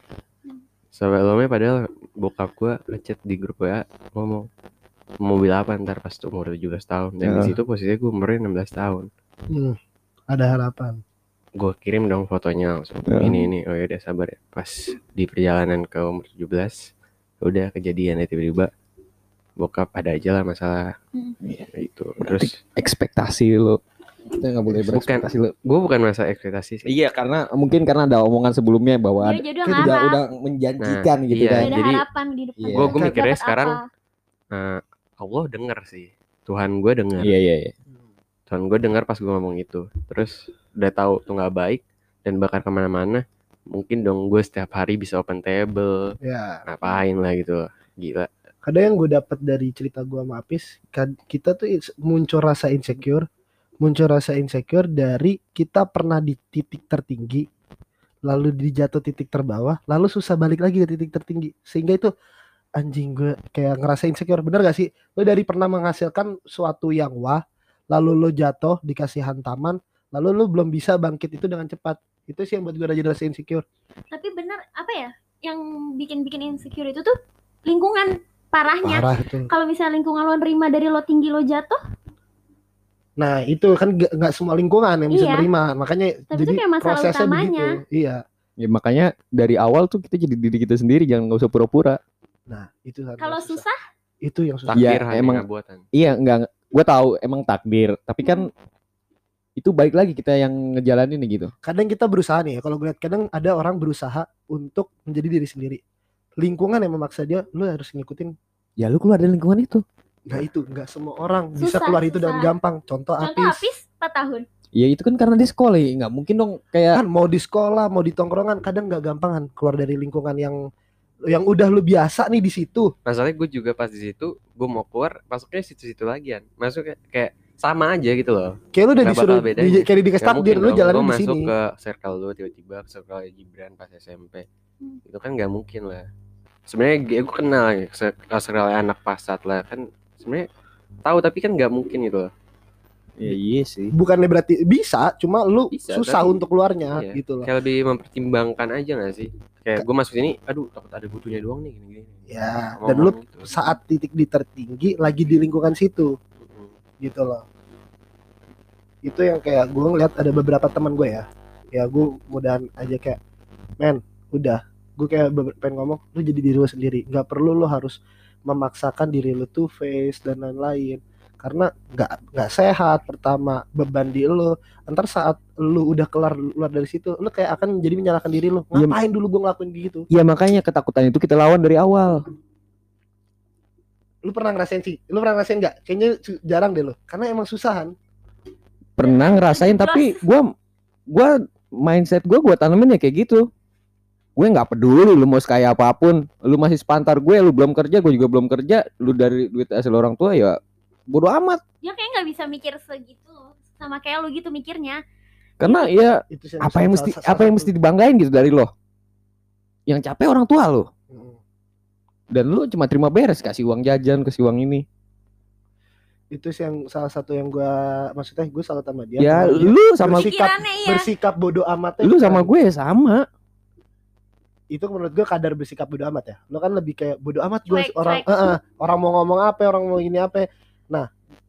Sampai lama padahal bokap gue ngechat di grup WA ngomong mobil apa ntar pas tuh umur 17 tahun? Dan di Ya. situ posisinya gue umurnya 16 tahun. Hmm, ada harapan. Gue kirim dong fotonya langsung. Ya. ini ini. Oh ya udah sabar ya. Pas di perjalanan ke umur 17 udah kejadian ya tiba-tiba bokap ada aja lah masalah. Hmm. Ya, itu. Berarti terus ekspektasi lo kita nggak boleh Bukan. berekspektasi. Lo gue bukan masa ekspektasi sih. Iya karena mungkin karena ada omongan sebelumnya bahwa Dia jadi kita udah udah menjanjikan Nah, gitu iya, kan. Ada jadi- harapan di depan. Iya. Gua- gua Dapat mikirnya apa? sekarang, Eh, Allah denger sih. Tuhan gue denger. Iya iya iya. Tuhan gue denger pas gue ngomong itu. Terus udah tahu tuh nggak baik dan bakal ke mana-mana mungkin dong gue setiap hari bisa open table. Ya ngapain lah gitu. Gila. Kadang yang gue dapat dari cerita gue sama Apis kita tuh muncul rasa insecure muncul rasa insecure dari kita pernah di titik tertinggi lalu dijatuh titik terbawah lalu susah balik lagi ke titik tertinggi. Sehingga itu anjing gue kayak ngerasa insecure. Bener gak sih? Lo dari pernah menghasilkan suatu yang wah lalu lo jatuh dikasih hantaman lalu lo belum bisa bangkit itu dengan cepat. Itu sih yang buat gue jadi rasa insecure. Tapi bener apa ya? Yang bikin-bikin insecure itu tuh lingkungan parahnya. parah Kalau misalnya lingkungan lo nerima dari lo tinggi lo jatuh, Nah itu kan gak, nggak semua lingkungan yang bisa Iya. menerima makanya Tapi itu jadi kayak masalah prosesnya utamanya. begitu. Iya. ya makanya dari awal tuh kita jadi diri kita sendiri jangan nggak usah pura-pura Nah itu yang kalau susah itu yang susah. Takdir hanya emang- buatan iya enggak gue tahu emang takdir tapi kan itu baik lagi kita yang ngejalanin gitu Kadang kita berusaha nih. ya, Kalau gue lihat kadang ada orang berusaha untuk menjadi diri sendiri. Lingkungan yang memaksa dia, lu harus ngikutin. ya lu keluar dari lingkungan itu Nah itu nggak semua orang bisa Susah, keluar itu dengan susah. gampang. Contoh contoh Apis. habis 4 tahun. Ya itu kan karena dia sekolah ya, nggak mungkin dong kayak kan mau di sekolah mau di tongkrongan kadang nggak gampang kan keluar dari lingkungan yang yang udah lu biasa nih di situ. Masalahnya gue juga pas di situ gue mau keluar masuknya situ-situ lagi kan masuk kayak, kayak sama aja gitu loh. Kayak lu udah Nggak disuruh di, kayak dikasih Nggak takdir lu jalan gua di masuk sini. ke circle lu tiba-tiba ke circle Gibran pas SMP Hmm. itu kan nggak mungkin lah. Sebenarnya gue kenal ya circle anak pasat lah. Kan sebenarnya tahu tapi kan nggak mungkin gitu loh. Ya iya sih. bukannya berarti bisa cuma lu Bisa, susah tapi- untuk keluarnya Iya. gitu loh. Kayak lebih mempertimbangkan aja gak sih? Kayak gue masuk sini aduh takut ada butuhnya doang nih gini-gini. Ya Ngomong dan lu gitu. saat titik di tertinggi lagi di lingkungan situ. Mm-mm. gitu loh. Itu yang kayak gue ngeliat ada beberapa teman gue ya. Ya gue mudahan aja kayak men udah. Gue kayak pengen ngomong lu jadi diri lu sendiri. Nggak perlu lu harus memaksakan diri lu tuh face dan lain-lain. Karena nggak nggak sehat pertama beban di lu ntar saat lu udah keluar keluar dari situ lu kayak akan jadi menyalahkan diri lu. Iya. ngapain dulu gue ngelakuin gitu? Ya makanya ketakutan itu kita lawan dari awal. lu pernah ngerasain sih? Lu pernah ngerasain nggak? Kayaknya jarang deh lu. Karena emang susahan. Pernah ngerasain tapi gua gua mindset gua gua tanemin ya kayak gitu. Gue nggak peduli lu mau kayak apa pun, lu masih sepantar gue, lu belum kerja, gue juga belum kerja, lu dari duit hasil orang tua ya bodo amat. Ya kayak nggak bisa mikir segitu sama kayak lu gitu mikirnya. Karena ya itu sih apa yang mesti salah apa yang mesti dibanggain gitu dari lo? Yang capek orang tua lo. Dan lu cuma terima beres kasih uang jajan, kasih uang ini. itu sih yang salah satu yang gua maksudnya gue salah sama dia ya lu sama bersikap iya. bersikap bodoh amat lu sama gue ya sama. Itu menurut gue kadar bersikap bodoh amat ya. Lo kan lebih kayak bodoh amat gue Cuek, orang cuek. eh, eh, orang mau ngomong apa orang mau ini apa. Nah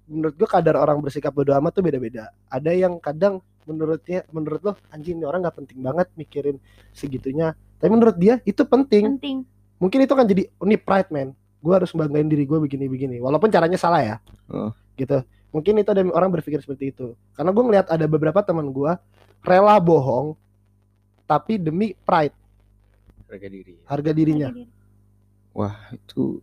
menurut gue kadar orang bersikap bodoh amat tuh beda-beda. Ada yang kadang menurutnya menurut lo anjing ini orang nggak penting banget mikirin segitunya. Tapi menurut dia itu penting. Penting. mungkin itu kan jadi oh, ini pride man. Gue harus banggain diri gue begini-begini. Walaupun caranya salah ya. Oh. gitu. Mungkin itu ada orang berpikir seperti itu. Karena gue ngeliat ada beberapa teman gue rela bohong tapi demi pride harga diri. Harga dirinya. Harga diri. Wah, itu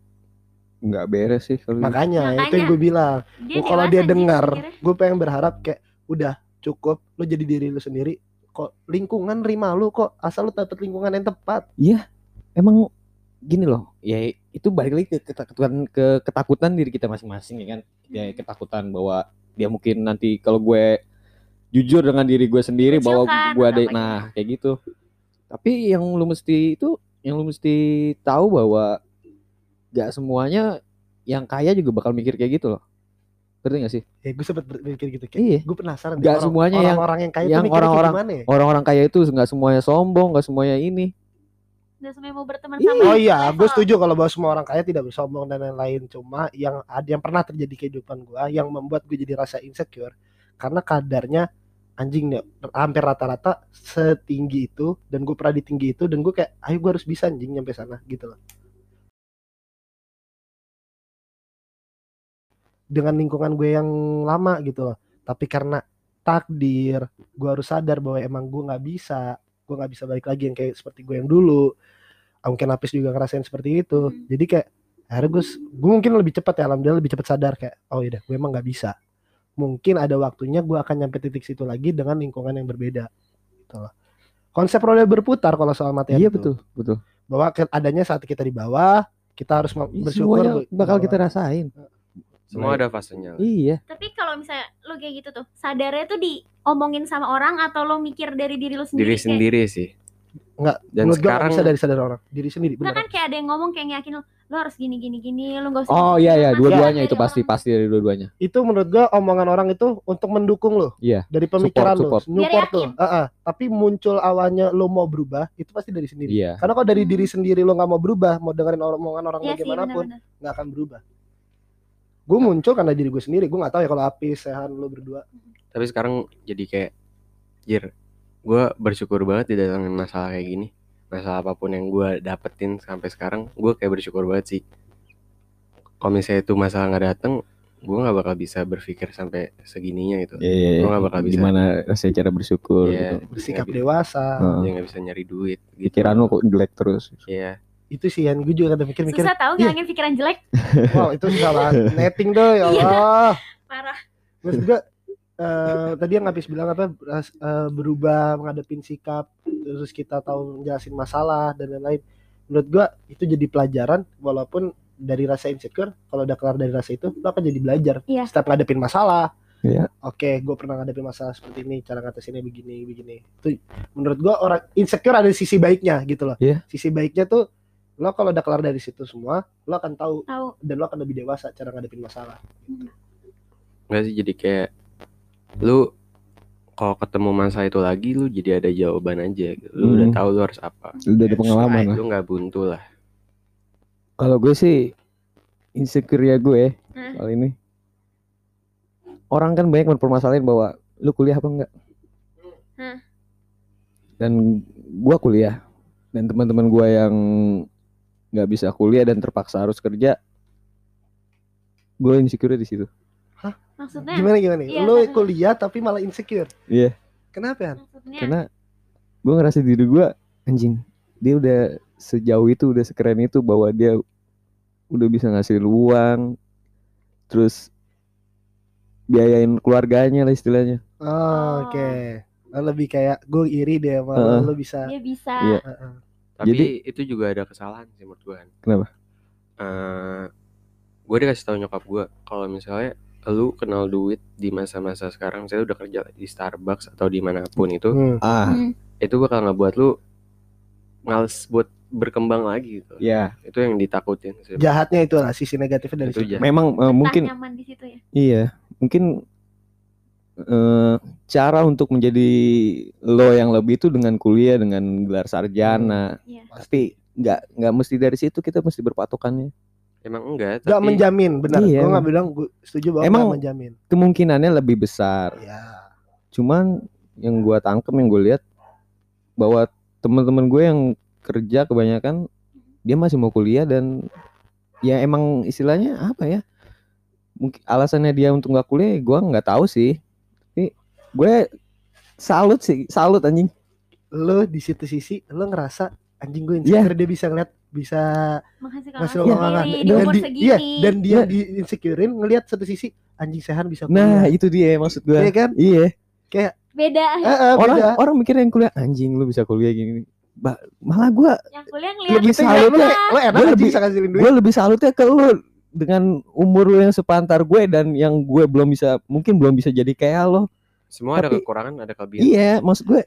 nggak beres sih kalau makanya, itu yang Makanya. gue bilang. Dia Oh, kalau dia dengar gue pengen berharap kayak udah cukup. Lu jadi diri lu sendiri. Kok lingkungan terima lu kok asal lu dapet lingkungan yang tepat. Emang gini loh ya itu balik lagi ke ketakutan ke ketakutan diri kita masing-masing ya kan? Ya ketakutan bahwa dia mungkin nanti kalau gue jujur dengan diri gue sendiri bahwa Kecilkan gue ada apa nah kayak gitu tapi yang lu mesti itu yang lu mesti tahu bahwa gak semuanya yang kaya juga bakal mikir kayak gitu loh ngerti gak sih ya gue sempet berpikir gitu kayak iya gue penasaran deh, Nggak orang- semuanya yang- orang-orang yang kaya yang orang-orang- gimana ya? orang-orang kaya itu nggak semuanya sombong nggak semuanya ini Udah semuanya mau berteman Iya. sama Oh iya, level. gue setuju kalau bahwa semua orang kaya tidak bersombong dan lain-lain. Cuma yang ada yang pernah terjadi di kehidupan gue, yang membuat gue jadi rasa insecure, karena kadarnya anjing nih hampir rata-rata setinggi itu, dan gue pernah di tinggi itu, dan gue kayak, ayo gue harus bisa anjing nyampe sana gitu loh. Dengan lingkungan gue yang lama gitu loh. Tapi karena takdir, gue harus sadar bahwa emang gue nggak bisa, gue nggak bisa balik lagi yang kayak seperti gue yang dulu mungkin Apis juga ngerasain seperti itu Hmm. jadi kayak akhirnya gue gue mungkin lebih cepat ya alhamdulillah lebih cepat sadar kayak oh iya gue emang nggak bisa mungkin ada waktunya gue akan nyampe titik situ lagi dengan lingkungan yang berbeda gitu loh konsep roda berputar kalau soal materi iya itu. betul betul bahwa adanya saat kita di bawah kita harus Iya, bersyukur semuanya bakal bawah. kita rasain semua ada fasenya iya Tapi kalau misalnya lu kayak gitu tuh, sadarnya tuh diomongin sama orang atau lo mikir dari diri lu sendiri? diri Kayak- sendiri sih Enggak, dan menurut sekarang bisa dari sadar orang diri sendiri bener kan kayak ada yang ngomong kayak yakin lo, lo harus gini gini gini, lo gak usah oh iya iya dua-duanya itu pasti orang. pasti dari dua-duanya. Itu menurut gue omongan orang itu untuk mendukung lo Iya, dari pemikiran support. lo support lo. Heeh, tapi muncul awalnya lo mau berubah itu pasti dari sendiri. Iya. Karena kalau dari Hmm. diri sendiri lo nggak mau berubah mau dengerin omongan orang Iya sih bagaimanapun nggak akan berubah. Gue muncul karena diri gue sendiri gue nggak tahu ya kalau Apis Sehan lo berdua. Tapi sekarang jadi kayak jir gue bersyukur banget didatengin masalah kayak gini. Masalah apa pun yang gue dapetin sampai sekarang gue kayak bersyukur banget sih. Kalau misalnya itu masalah nggak dateng gue nggak bakal bisa berpikir sampai segininya gitu. Iya, iya, Gua nggak bakal bisa. gimana rasanya cara bersyukur Iya, gitu. bersikap nggak bi- dewasa dia nggak bisa nyari duit gitu. pikiran lu kok jelek terus? Iya. Itu sih yang gue juga kadang mikir-mikir. Susah tahu Iya. ngilangin pikiran jelek, wow itu banget. Netting deh ya Iya. Allah. Parah. terus juga eh, tadi yang habis bilang apa eh, berubah menghadapin sikap terus kita tahu jelasin masalah dan lain-lain menurut gua itu jadi pelajaran walaupun dari rasa insecure kalau udah kelar dari rasa itu lo akan jadi belajar Iya. setiap ngadepin masalah Iya. oke gue pernah ngadepin masalah seperti ini cara ngatasinnya begini begini itu menurut gua orang insecure ada sisi baiknya gitu loh Iya. sisi baiknya tuh lo kalau udah kelar dari situ semua lo akan tahu Tahu. dan lo akan lebih dewasa cara ngadepin masalah Enggak sih jadi kayak lu kalau ketemu masa itu lagi lu jadi ada jawaban aja gitu. Lu udah Hmm. tahu lu harus apa. Udah ada pengalaman lah. Lu nggak buntu lah. Kalau gue sih insecure ya gue Hmm. soal ini. Orang kan banyak mempermasalahin bahwa lu kuliah apa enggak. Hmm. Dan gua kuliah dan teman-teman gua yang nggak bisa kuliah dan terpaksa harus kerja, gue insecure di situ. Maksudnya gimana gimana Iya, lo karena- kuliah tapi malah insecure Iya. kenapa ya maksudnya Karena gue ngerasa diri gue anjing, dia udah sejauh itu, udah sekeren itu bahwa dia udah bisa ngasih uang, terus biayain keluarganya lah istilahnya. Oh, Oh. oke Lo lebih kayak gue iri deh sama lo, Heeh. lo bisa dia bisa Iya. Heeh. Tapi Jadi- itu juga ada kesalahan sih menurut gue. Kenapa? Eh gue dikasih tahu nyokap gue kalau misalnya lu kenal duit di masa-masa sekarang, saya udah kerja di Starbucks atau di mana pun itu, Hmm. Ah, Hmm. itu bakal ngebuat lu males buat berkembang lagi gitu. ya. Itu yang ditakutin sih. jahatnya itu lah sisi negatifnya dari Itu situ. Memang Entah mungkin nyaman di situ ya Iya, mungkin eh, cara untuk menjadi lo yang lebih itu dengan kuliah, dengan gelar sarjana. Iya. Tapi nggak nggak mesti dari situ kita mesti berpatokannya. Emang enggak, Gak tapi menjamin benar Iya. gue nggak bilang gue setuju bahwa Emang- nggak menjamin Kemungkinannya lebih besar. ya Cuman yang gua tangkep yang gue lihat bahwa teman-teman gue yang kerja kebanyakan dia masih mau kuliah dan ya emang istilahnya apa ya? Mungkin alasannya dia untuk nggak kuliah, gua nggak tahu sih. Tapi gue salut sih, salut anjing. lo di situ sisi lo ngerasa anjing gue Iya. insecure dia bisa ngeliat bisa menghasilkan ngasih orang uang sendiri di dan umur di, segini iya dan dia Iya. di insecurein ngelihat satu sisi anjing sehan bisa Nah, kuliah itu dia maksud gue. Iya kan Iya. beda Eh, eh, Orang beda. orang mikirnya yang kuliah anjing lu bisa kuliah gini. Ba- malah gua yang kuliah ngeliat lebih salut ngeliatnya- lo, enak Gua anjing lebih- bisa ngasilin duit gue lebih salutnya ke lu dengan umur lu yang sepantar gue dan yang gue belum bisa mungkin belum bisa jadi kayak lo. semua ada Tapi- kekurangan, ada kelebihan. Iya, maksud gue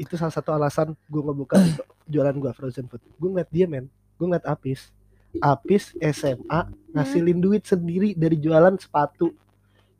itu salah satu alasan gue ngebuka jualan gue frozen food. Gue ngeliat dia men. Gue ngeliat Apis. Apis SMA ngasilin duit sendiri dari jualan sepatu.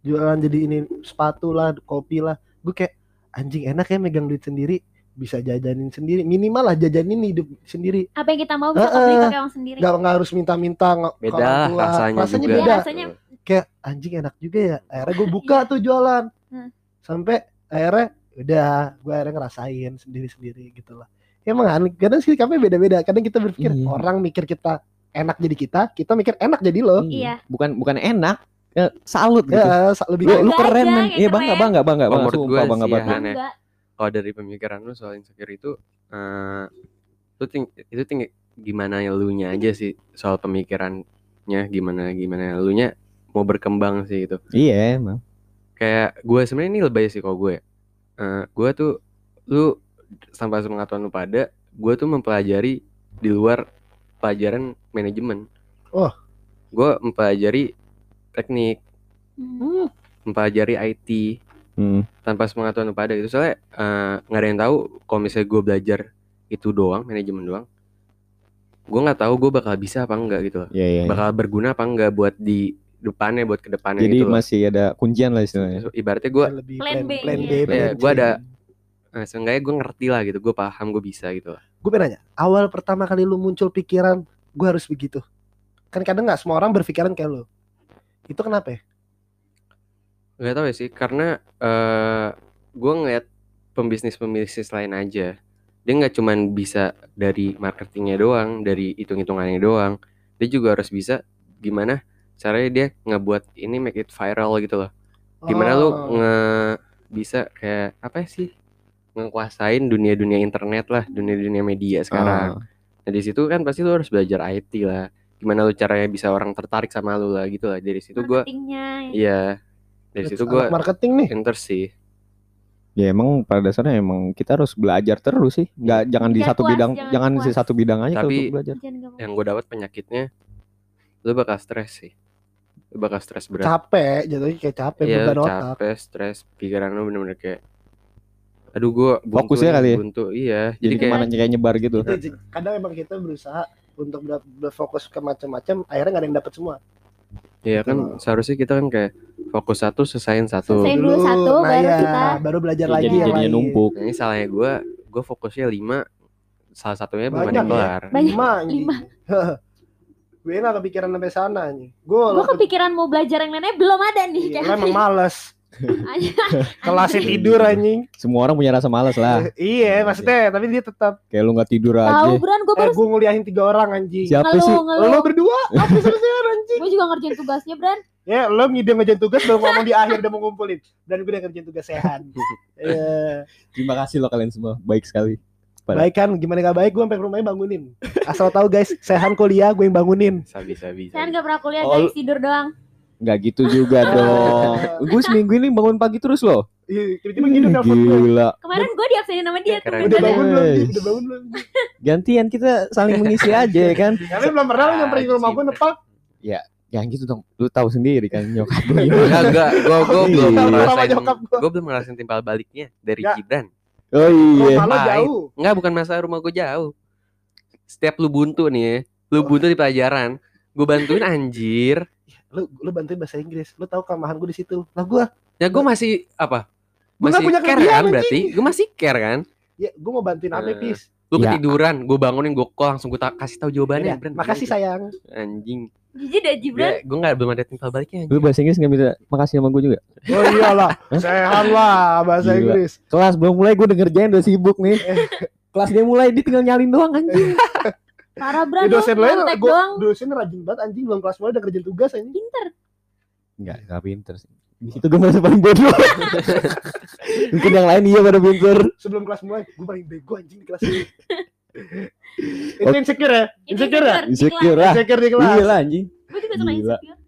Jualan jadi ini sepatu lah kopi lah. Gue kayak anjing enak ya megang duit sendiri. Bisa jajanin sendiri. Minimal lah jajanin hidup sendiri. Apa yang kita mau bisa pakai uang sendiri. Nggak nggak harus minta-minta Beda orang tua. rasanya, rasanya juga. beda. Iya, rasanya kayak anjing enak juga ya. Akhirnya gue buka tuh jualan. Hmm. sampai akhirnya udah gue akhirnya ngerasain sendiri sendiri gitu lah emang aneh kadang sih kami beda-beda kadang kita berpikir Iya. orang mikir kita enak jadi kita kita mikir enak jadi lo Iya. bukan bukan enak, ya, salut gitu. ya sa- lebih Lu, lu keren aja, men. Iya bangga bangga bangga bangga menurut sumpah bangga sih banget. ya, Kalau dari pemikiran lu soal insecure itu, eh lu ting itu tinggi gimana ya lu nya aja sih soal pemikirannya gimana gimana lu nya mau berkembang sih gitu. Iya emang. Kayak gue sebenarnya ini lebay sih kalau gue. Eh gue tuh lu tanpa sepengetahuan lu pada, gue tuh mempelajari di luar pelajaran manajemen. Oh. Gue mempelajari teknik, Hmm. mempelajari IT, Hmm. tanpa sepengetahuan lu pada gitu soalnya eh, nggak ada yang tahu kalau misalnya gue belajar itu doang manajemen doang gue nggak tahu gue bakal bisa apa enggak gitu loh Iya iya. iya. bakal berguna apa enggak buat di depannya buat ke depannya Jadi gitu masih ada kuncian lah istilahnya. Ibaratnya gue lebih Plan plan, B, plan B plan Iya, C. gua ada- eh, seenggaknya gue ngerti lah gitu gue paham gue bisa gitu lah. Gue pengen nanya awal pertama kali lu muncul pikiran gue harus begitu? Kan kadang nggak semua orang berpikiran kayak lu. Itu kenapa ya? Nggak tahu ya sih karena eh gue ngeliat pembisnis pembisnis lain aja. Dia nggak cuman bisa dari marketingnya doang dari hitung hitungannya doang. Dia juga harus bisa gimana caranya dia ngebuat ini make it viral gitu loh. Gimana lu Oh. nge bisa kayak apa sih? Ngekuasain dunia-dunia internet lah dunia-dunia media sekarang. Ah, nah di situ kan pasti lu harus belajar IT lah. Gimana lu caranya bisa orang tertarik sama lu lah gitu lah. Dari situ gua iya. Dari situ gue anak marketing nih. pinter sih. Ya emang pada dasarnya emang kita harus belajar terus sih. Nggak jangan di Jangan satu puas, bidang, jangan jangan di satu bidang aja kalau Tapi- untuk belajar. Yang gue dapat penyakitnya lu bakal stres sih. lu bakal stres berat Capek, jatuhnya kayak capek Iya beban otak. capek stres pikiran lu bener-bener kayak aduh gue Fokusnya kali ya? buntu iya Jadi jadi kayak ke mana kayak nyebar gitu. Itu sih, kadang emang kita berusaha untuk ber- berfokus ke macam-macam, akhirnya nggak ada yang dapat semua. Iya kan seharusnya kita kan kayak fokus satu selesaiin satu. Selesaiin dulu satu, nah baru iya, kita- baru belajar Ya, lagi jadi yang jadinya lain. numpuk. Nah, ini salahnya gue, gue fokusnya lima, salah satunya belum Banyak ada ya? kelar. Banyak. Lima. Lima. gue nggak kepikiran sampai sana nih. Gue Gue kepikiran mau belajar yang lainnya belum ada nih Iya, kayak. lo emang males. Kelasnya tidur anjing. Semua orang punya rasa malas lah. iya, maksudnya tapi dia tetap Kayak lu nggak tidur Tahu aja. Bran gue eh, baru gue nguliahin tiga orang anjing. Siapa sih? ngeluh ngeluh. Lo berdua apa selesai anjing? Gue juga ngerjain tugasnya Bran. Ya, lo ngide ngerjain tugas baru ngomong di akhir udah mau ngumpulin. Dan gue udah ngerjain tugas sehat. Iya. Terima kasih loh kalian semua. Baik sekali. Pada- Baik kan, gimana gak baik gue sampai ke rumahnya bangunin. Asal tahu guys, Sehan kuliah gue yang bangunin. Sabi sabi. Saya sabi. nggak pernah kuliah Oh, guys tidur doang. Nggak gitu juga dong. Gue seminggu ini bangun pagi terus loh. Iya, tiba-tiba nelfon gue. Gila. Kemarin gue diabsenin sama dia tuh. Keren. Udah bangun belum? Udah bangun belum? Gantian kita saling mengisi aja ya kan. Tapi belum pernah lo nyamperin ke rumah gue nepak. Jangan gitu dong. Lu tahu sendiri kan nyokap gue. Enggak, enggak, gue gue Iya. belum ngerasain, gue belum ngerasain timpal baliknya dari. Gibran. Oh iya. Rumah lo jauh. Enggak, bukan masalah rumah gue jauh. Setiap lu buntu nih, ya, lu buntu di pelajaran, gue bantuin anjir. Lu lu bantuin bahasa Inggris. Lu tahu kelemahan gue di situ. Lah gue, Ya gue masih apa? Gua Masih punya care kan berarti? Gue masih care kan? ya gue mau bantuin apa, Eh, Pis? Lu Ya. ketiduran, gue bangunin, gue call langsung gue kasih tahu jawabannya. Ya, makasih sayang. Anjing. Dah Jibran. Ya, gue nggak belum ada timpal baliknya. Lu bahasa Inggris nggak bisa makasih sama gue juga. Oh iyalah, Sehan lah bahasa Gila. Inggris. Kelas belum mulai gue udah ngerjain udah sibuk nih. Kelas dia mulai dia tinggal nyalin doang anjing. Parah Ya, Bran lu dosen lain gue doang. dosen rajin banget anjing belum kelas mulai udah kerjain tugas anjing. Pinter. Enggak, enggak pinter sih. Di situ gue merasa paling bodoh. Mungkin yang lain iya pada pinter. Sebelum kelas mulai, gue paling bego anjing di kelas ini. Itu insecure ya? Insecure ya? Insecure lah. Insecure di kelas. Iya lah anjing. Gue juga suka insecure.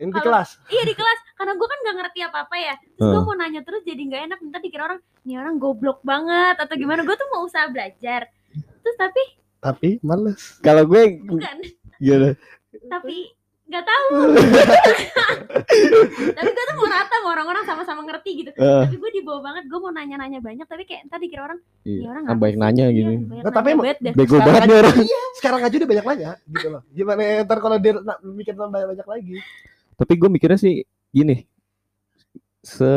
Ini di kelas. Iya di kelas karena gue kan gak ngerti apa-apa ya. Terus gue mau nanya terus jadi nggak enak. Ntar dikira orang, nih orang goblok banget atau gimana. Gue tuh mau usaha belajar. Terus tapi Tapi males. Kalau gue bukan. gimana? tapi nggak tahu. tapi gue tuh mau rata sama orang-orang sama-sama ngerti gitu. Eh, Tapi gue dibawa banget. Gue mau nanya-nanya banyak. Tapi kayak ntar dikira orang, iya. nih orang Kan banyak sih?" nanya Iya, gitu. banyak Nah, tapi emang-. Bego banget nih orang. Sekarang aja udah banyak nanya gitu loh. Gimana ntar kalau dia nak bikin tambah banyak lagi. Tapi gue mikirnya sih gini. Se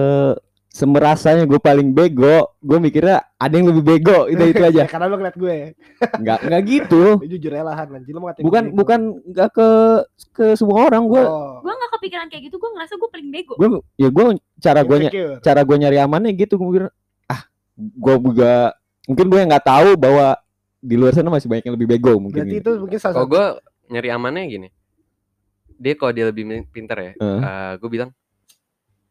semerasanya gue paling bego, gue mikirnya ada yang lebih bego itu itu aja. Ya, karena lo ngeliat gue. Enggak enggak gitu. Lu jujur ya lahan anjing lo mau ngatain Bukan gue bukan enggak ke ke semua orang gue. Oh, Gue gak kepikiran kayak gitu. Gue ngerasa gue paling bego. Gue ya gue cara gue cara gue nyari amannya gitu gue mikir ah gue juga mungkin gue nggak tahu bahwa di luar sana masih banyak yang lebih bego mungkin Berarti gitu. itu mungkin salah Kalau gue nyari amannya gini, dia kalau dia lebih pinter ya, Heeh. gue bilang,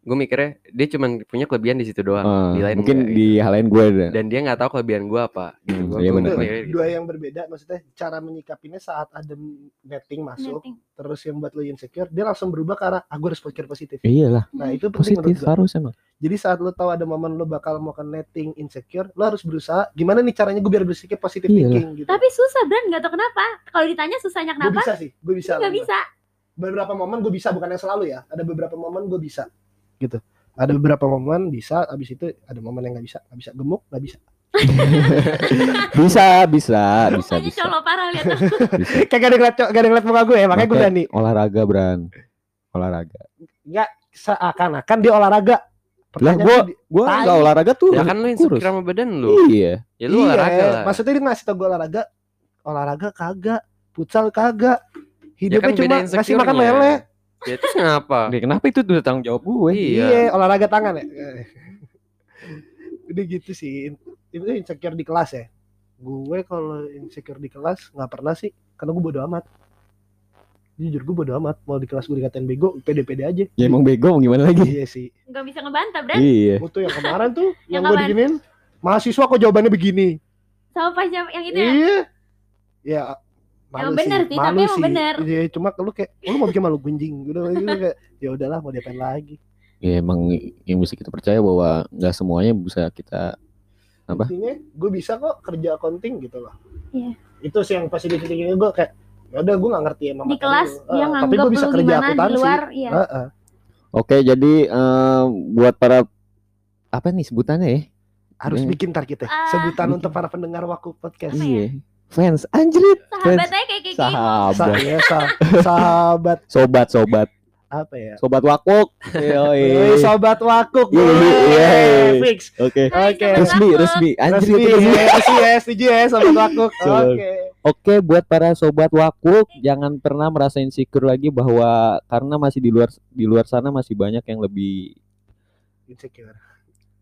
gue mikirnya dia cuma punya kelebihan di situ doang, Ah, di lain mungkin enggak, di hal lain gue ada dan dia nggak tahu kelebihan gue apa. Gitu. Hmm, Gua- iya gua benar. mikirnya gitu. dua yang berbeda maksudnya cara menyikapinya saat ada netting masuk Netting. terus yang buat lo insecure dia langsung berubah ke arah ah gue harus pikir positif iyalah nah itu penting positif menurut harus emang jadi saat lo tahu ada momen lo bakal mau ke netting insecure lo harus berusaha gimana nih caranya gue biar berpikir positif thinking gitu Tapi susah Bran. Gak tau kenapa. Kalau ditanya susahnya gue kenapa. bisa sih gue bisa Gak bisa. beberapa momen gue bisa bukan yang selalu ya ada beberapa momen gue bisa gitu. Ada beberapa momen bisa abis itu ada momen yang nggak bisa. Nggak bisa gemuk nggak bisa. Bisa bisa bisa Mukanya bisa. colok parah lihat. kayak gak ada ngeliat gak ada ngeliat muka gue ya makanya gue berani. olahraga Bran. Olahraga. Nggak seakan-akan dia olahraga. Lah Pertanyaan gue nggak olahraga tuh Ya kan lu kurus. insecure sama badan lu. iya. Ya lu olahraga lah. Maksudnya dia ngasih tau gue olahraga, olahraga kagak, futsal kagak. Ya Hidupnya kan cuma ngasih makan lele. Ya terus ngapa? Nih, kenapa itu udah tanggung jawab gue Iya. Iya, olahraga tangan ya. Udah gitu sih. Itu insecure di kelas ya. Gue kalau insecure di kelas nggak pernah sih, karena gue bodo amat. Jujur gue bodo amat. Mau di kelas gue dikatain bego, pede-pede aja. ya emang bego mau gimana lagi Iya sih. Gak bisa ngebantah Bran. iya Itu yang kemarin tuh, yang Yang gue diginin, mahasiswa kok jawabannya begini. Sama pas yang yang itu ya. Iya. Ya. Emang bener sih, tapi emang bener. Iya, cuma lu kayak, lu mau bikin malu gunjing. Udah gitu kayak, ya udahlah mau diapain lagi. ya emang yang mesti kita percaya bahwa nggak semuanya bisa kita Apa? Intinya gue bisa kok kerja accounting gitu loh. Iya. Itu sih yang positif tingginya gue kayak ya udah gue nggak ngerti emang di kelas dia Eh, tapi nganggap gue bisa kerja di akuntansi. luar iya Heeh. Oke, jadi eh, buat para apa nih sebutannya ya? harus Hmm. bikin tar kita Ah. sebutan Bikin. untuk para pendengar waku podcast. Ya? Iya. Fans, anjrit. sahabatnya kayak kayak Sa Sahabat, ya, sa- sahabat sobat, sobat, apa ya? sobat wakuk. Yoi. sobat wakuk. Iya, iya. Fix. Oke. Oke. Resmi, resmi. Anjrit Resmi, resmi. ya, resmi ya, setuju ya sobat wakuk. Oke. Oke, buat para sobat wakuk, jangan pernah merasa insecure lagi bahwa karena masih di luar di luar sana masih banyak yang lebih Insecure.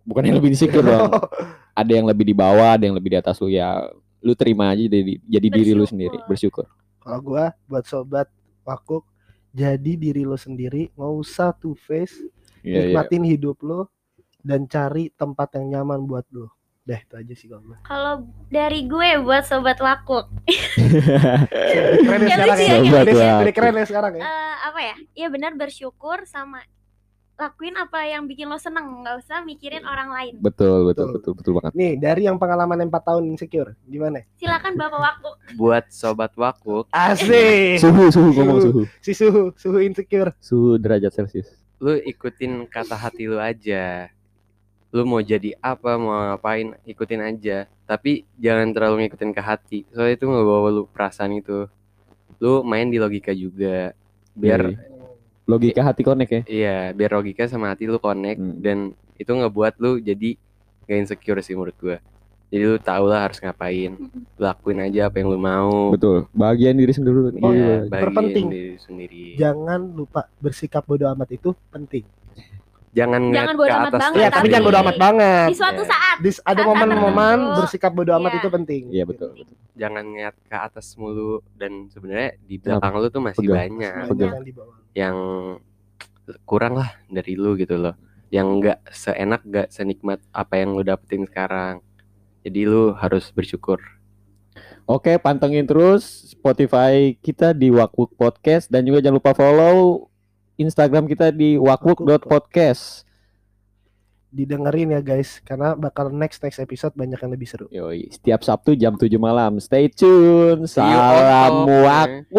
bukan yang lebih insecure dong. Ada yang lebih di bawah, ada yang lebih di atas lu ya. Lu terima aja jadi jadi diri lu sendiri, bersyukur. Kalau gua buat sobat wakuk jadi diri lo sendiri, nggak usah two face, Iya, iya. nikmatin hidup lo dan cari tempat yang nyaman buat lo. Dah itu aja sih kalau gua. kalau dari gue buat sobat wakuk Keren ya sekarang ya. ya, keren ya sekarang ya. Eh, apa ya ya benar bersyukur sama lakuin apa yang bikin lo seneng nggak usah mikirin orang lain Betul, betul, Betul. betul, betul banget. Nih dari yang pengalaman 4 tahun insecure, gimana? silakan bapak wakuk Buat sobat wakuk, Asik. Suhu, suhu, ngomong suhu. Si suhu, suhu insecure. Suhu derajat Celcius. lu ikutin kata hati lu aja. Lu mau jadi apa, mau ngapain, ikutin aja. Tapi jangan terlalu ngikutin ke hati. Soalnya itu ngebawa lu perasaan itu. Lu main di logika juga. Biar Iya. Logika hati connect ya. Iya, biar logika sama hati lu connect Hmm. dan itu ngebuat lu jadi gak insecure sih menurut gua. Jadi lu tau lah harus ngapain, lakuin aja apa yang lu mau. Betul. Bagian diri sendiri. Oh, Iya, iya. bagian Terpenting. diri sendiri. Jangan lupa bersikap bodoh amat itu penting. Jangan Jangan bodo ke amat atas banget, Iya, terus. tapi tapi- jangan bodoh amat banget. di suatu Iya. saat Di, ada momen-momen bersikap bodoh amat Iya. itu penting. Iya betul. betul. Jangan ngeliat ke atas mulu dan sebenarnya di belakang lu tuh masih Pegang. banyak Betul. yang di bawah. yang kurang lah dari lu gitu loh. Yang nggak seenak, nggak senikmat apa yang lu dapetin sekarang. Jadi lu harus bersyukur. Oke, pantengin terus Spotify kita di Wakwuk Podcast dan juga jangan lupa follow Instagram kita di wakwuk.podcast. Didengerin ya guys, karena bakal next next episode banyak yang lebih seru. Yoi, setiap Sabtu jam 7 malam. Stay tune. Salam. Wakwuk.